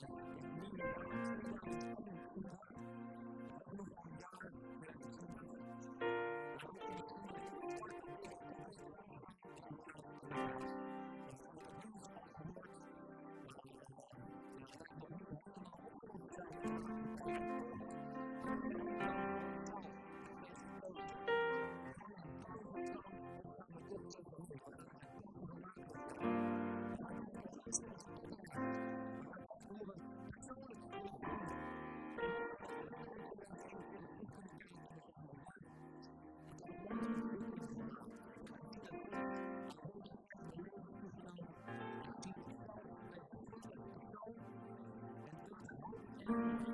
Thank you. Mm-hmm.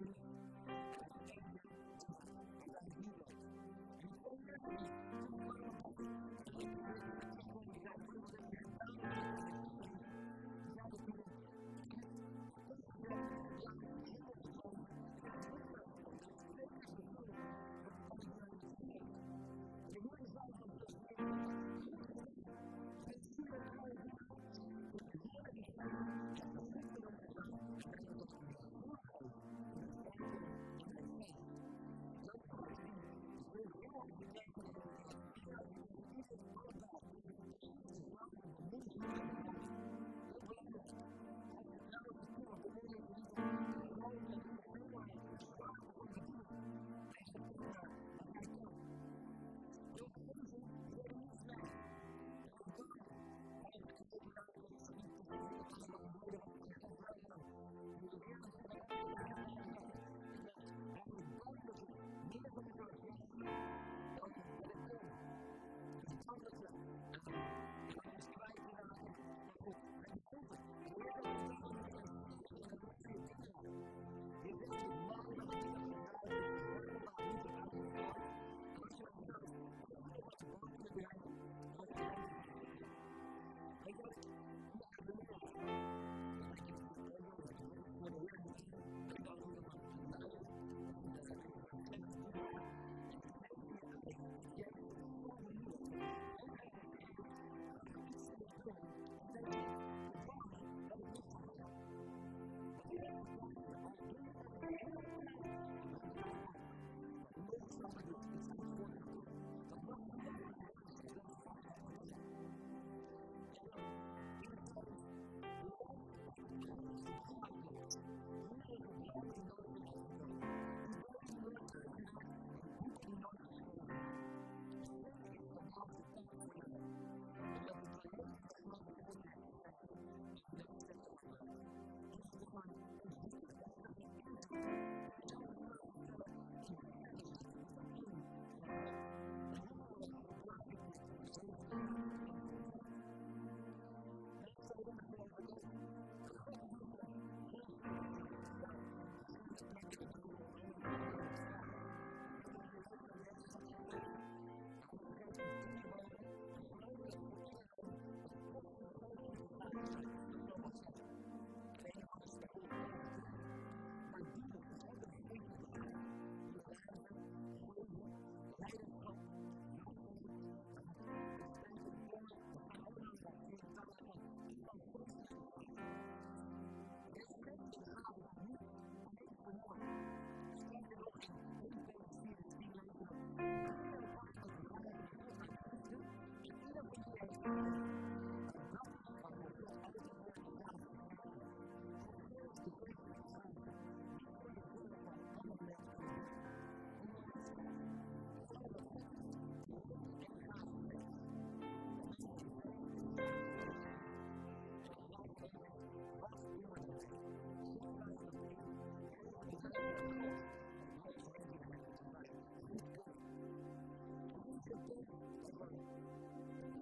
Thank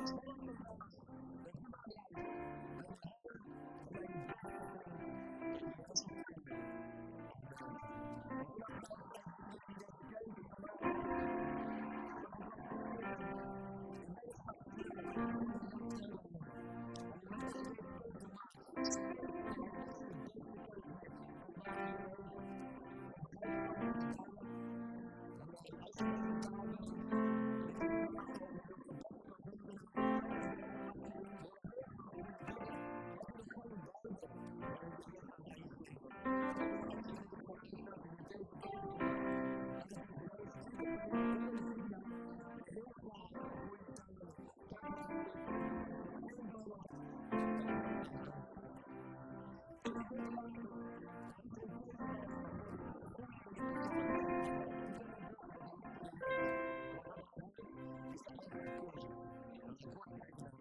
Everybody has Right.